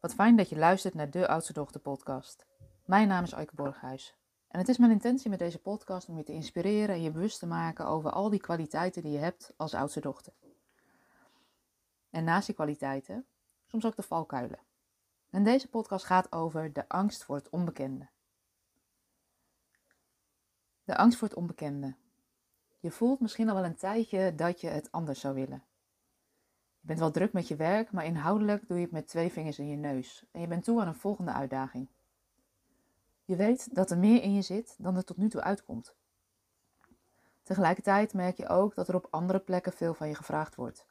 Wat fijn dat je luistert naar de Oudste Dochter podcast. Mijn naam is Aike Borghuis. En het is mijn intentie met deze podcast om je te inspireren en je bewust te maken over al die kwaliteiten die je hebt als oudste dochter. En naast die kwaliteiten, soms ook de valkuilen. En deze podcast gaat over de angst voor het onbekende. De angst voor het onbekende. Je voelt misschien al wel een tijdje dat je het anders zou willen. Je bent wel druk met je werk, maar inhoudelijk doe je het met twee vingers in je neus. En je bent toe aan een volgende uitdaging. Je weet dat er meer in je zit dan er tot nu toe uitkomt. Tegelijkertijd merk je ook dat er op andere plekken veel van je gevraagd wordt.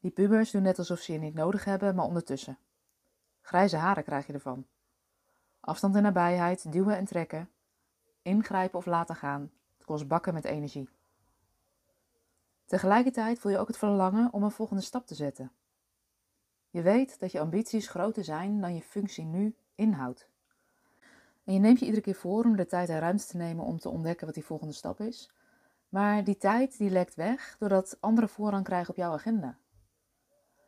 Die pubers doen net alsof ze je niet nodig hebben, maar ondertussen. Grijze haren krijg je ervan. Afstand en nabijheid, duwen en trekken. Ingrijpen of laten gaan. Het kost bakken met energie. Tegelijkertijd voel je ook het verlangen om een volgende stap te zetten. Je weet dat je ambities groter zijn dan je functie nu inhoudt. En je neemt je iedere keer voor om de tijd en ruimte te nemen om te ontdekken wat die volgende stap is. Maar die tijd die lekt weg doordat anderen voorrang krijgen op jouw agenda.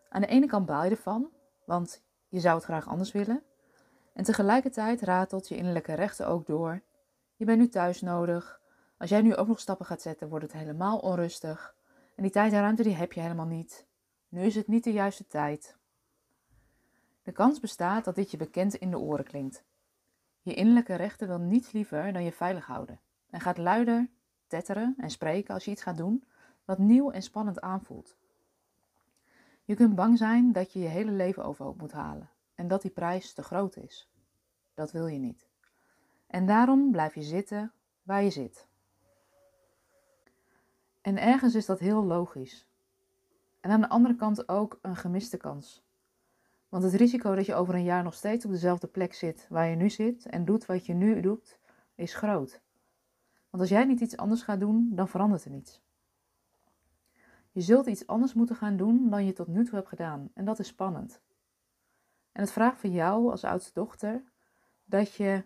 Aan de ene kant baal je ervan, want je zou het graag anders willen. En tegelijkertijd ratelt je innerlijke rechten ook door. Je bent nu thuis nodig. Als jij nu ook nog stappen gaat zetten, wordt het helemaal onrustig. En die tijd en ruimte die heb je helemaal niet. Nu is het niet de juiste tijd. De kans bestaat dat dit je bekend in de oren klinkt. Je innerlijke rechten wil niets liever dan je veilig houden. En gaat luider tetteren en spreken als je iets gaat doen wat nieuw en spannend aanvoelt. Je kunt bang zijn dat je je hele leven overhoop moet halen en dat die prijs te groot is. Dat wil je niet. En daarom blijf je zitten waar je zit. En ergens is dat heel logisch. En aan de andere kant ook een gemiste kans. Want het risico dat je over een jaar nog steeds op dezelfde plek zit waar je nu zit en doet wat je nu doet, is groot. Want als jij niet iets anders gaat doen, dan verandert er niets. Je zult iets anders moeten gaan doen dan je tot nu toe hebt gedaan en dat is spannend. En het vraagt van jou als oudste dochter dat je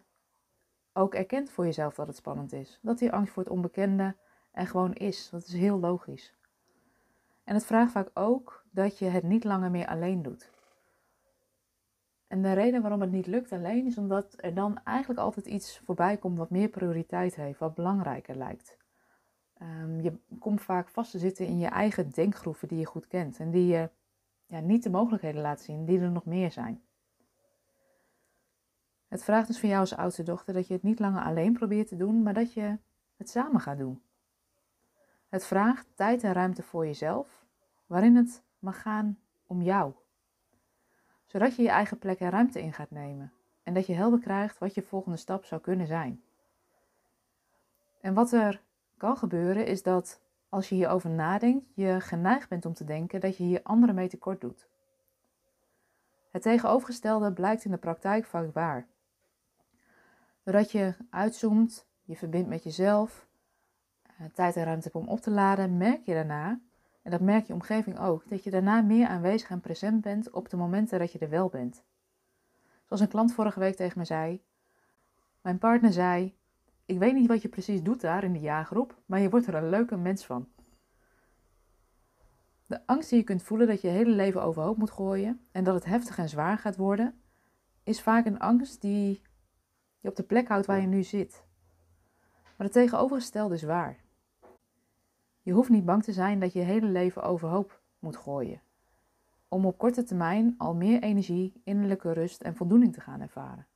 ook erkent voor jezelf dat het spannend is. Dat die angst voor het onbekende er gewoon is. Dat is heel logisch. En het vraagt vaak ook dat je het niet langer meer alleen doet. En de reden waarom het niet lukt alleen is omdat er dan eigenlijk altijd iets voorbij komt wat meer prioriteit heeft, wat belangrijker lijkt. Um, je komt vaak vast te zitten in je eigen denkgroeven die je goed kent en die je ja, niet de mogelijkheden laat zien die er nog meer zijn. Het vraagt dus van jou als oudste dochter dat je het niet langer alleen probeert te doen, maar dat je het samen gaat doen. Het vraagt tijd en ruimte voor jezelf, waarin het mag gaan om jou. Zodat je je eigen plek en ruimte in gaat nemen en dat je helder krijgt wat je volgende stap zou kunnen zijn. En wat er kan gebeuren is dat als je hierover nadenkt, je geneigd bent om te denken dat je hier anderen mee tekort doet. Het tegenovergestelde blijkt in de praktijk vaak waar. Doordat je uitzoomt, je verbindt met jezelf, tijd en ruimte hebt om op te laden, merk je daarna, en dat merkt je omgeving ook, dat je daarna meer aanwezig en present bent op de momenten dat je er wel bent. Zoals een klant vorige week tegen me zei: Mijn partner zei: Ik weet niet wat je precies doet daar in de jaargroep, maar je wordt er een leuke mens van. De angst die je kunt voelen dat je je hele leven overhoop moet gooien en dat het heftig en zwaar gaat worden, is vaak een angst die je op de plek houdt waar je nu zit. Maar het tegenovergestelde is waar. Je hoeft niet bang te zijn dat je je hele leven overhoop moet gooien. Om op korte termijn al meer energie, innerlijke rust en voldoening te gaan ervaren.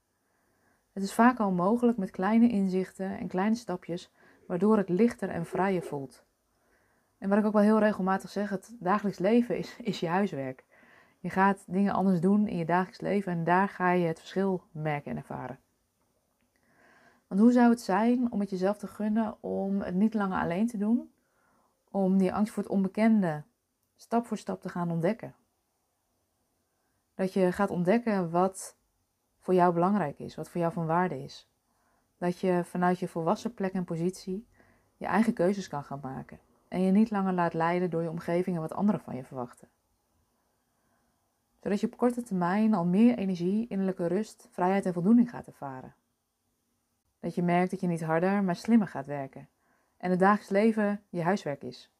Het is vaak al mogelijk met kleine inzichten en kleine stapjes, waardoor het lichter en vrijer voelt. En wat ik ook wel heel regelmatig zeg, het dagelijks leven is, is je huiswerk. Je gaat dingen anders doen in je dagelijks leven en daar ga je het verschil merken en ervaren. Want hoe zou het zijn om het jezelf te gunnen om het niet langer alleen te doen, om die angst voor het onbekende stap voor stap te gaan ontdekken. Dat je gaat ontdekken wat voor jou belangrijk is, wat voor jou van waarde is. Dat je vanuit je volwassen plek en positie je eigen keuzes kan gaan maken. En je niet langer laat leiden door je omgeving en wat anderen van je verwachten. Zodat je op korte termijn al meer energie, innerlijke rust, vrijheid en voldoening gaat ervaren. Dat je merkt dat je niet harder, maar slimmer gaat werken en het dagelijks leven je huiswerk is.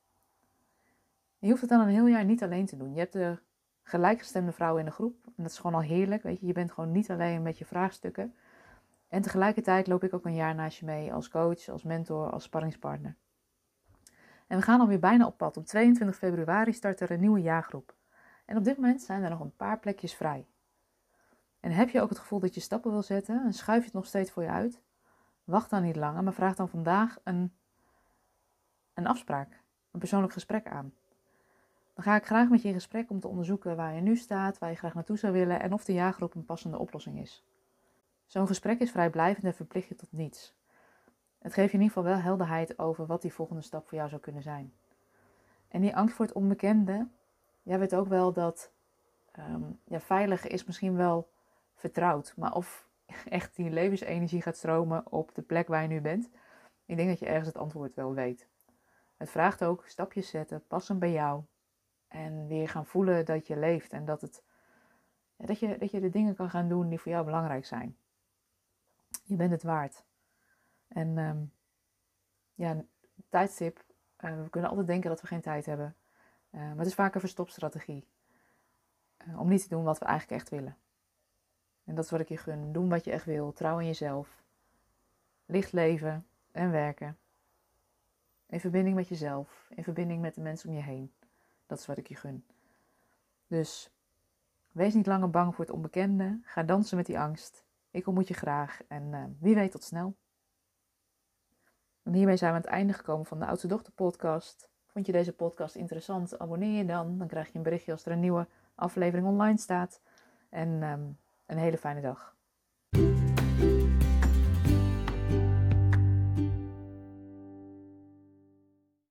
je hoeft het dan een heel jaar niet alleen te doen. Je hebt er gelijkgestemde vrouwen in de groep. En dat is gewoon al heerlijk, weet je. Je bent gewoon niet alleen met je vraagstukken. En tegelijkertijd loop ik ook een jaar naast je mee als coach, als mentor, als sparringspartner. En we gaan alweer bijna op pad. Op 22 februari start er een nieuwe jaargroep. En op dit moment zijn er nog een paar plekjes vrij. En heb je ook het gevoel dat je stappen wil zetten en schuif je het nog steeds voor je uit? Wacht dan niet langer, maar vraag dan vandaag een, een afspraak, een persoonlijk gesprek aan. Dan ga ik graag met je in gesprek om te onderzoeken waar je nu staat, waar je graag naartoe zou willen en of de jaargroep een passende oplossing is. Zo'n gesprek is vrijblijvend en verplicht je tot niets. Het geeft je in ieder geval wel helderheid over wat die volgende stap voor jou zou kunnen zijn. En die angst voor het onbekende, jij weet ook wel dat um, ja, veilig is misschien wel vertrouwd, maar of echt die levensenergie gaat stromen op de plek waar je nu bent, ik denk dat je ergens het antwoord wel weet. Het vraagt ook stapjes zetten, passen bij jou en weer gaan voelen dat je leeft en dat, het, dat, je, dat je de dingen kan gaan doen die voor jou belangrijk zijn. Je bent het waard. En um, ja, tijdstip. Uh, we kunnen altijd denken dat we geen tijd hebben. Uh, maar het is vaak een verstopstrategie. Uh, om niet te doen wat we eigenlijk echt willen. En dat is wat ik je gun. Doen wat je echt wil. Trouw in jezelf. Licht leven en werken. In verbinding met jezelf. In verbinding met de mensen om je heen. Dat is wat ik je gun. Dus wees niet langer bang voor het onbekende. Ga dansen met die angst. Ik ontmoet je graag en wie weet tot snel. En hiermee zijn we aan het einde gekomen van de Oudste Dochter podcast. Vond je deze podcast interessant? Abonneer je dan. Dan krijg je een berichtje als er een nieuwe aflevering online staat. En um, een hele fijne dag.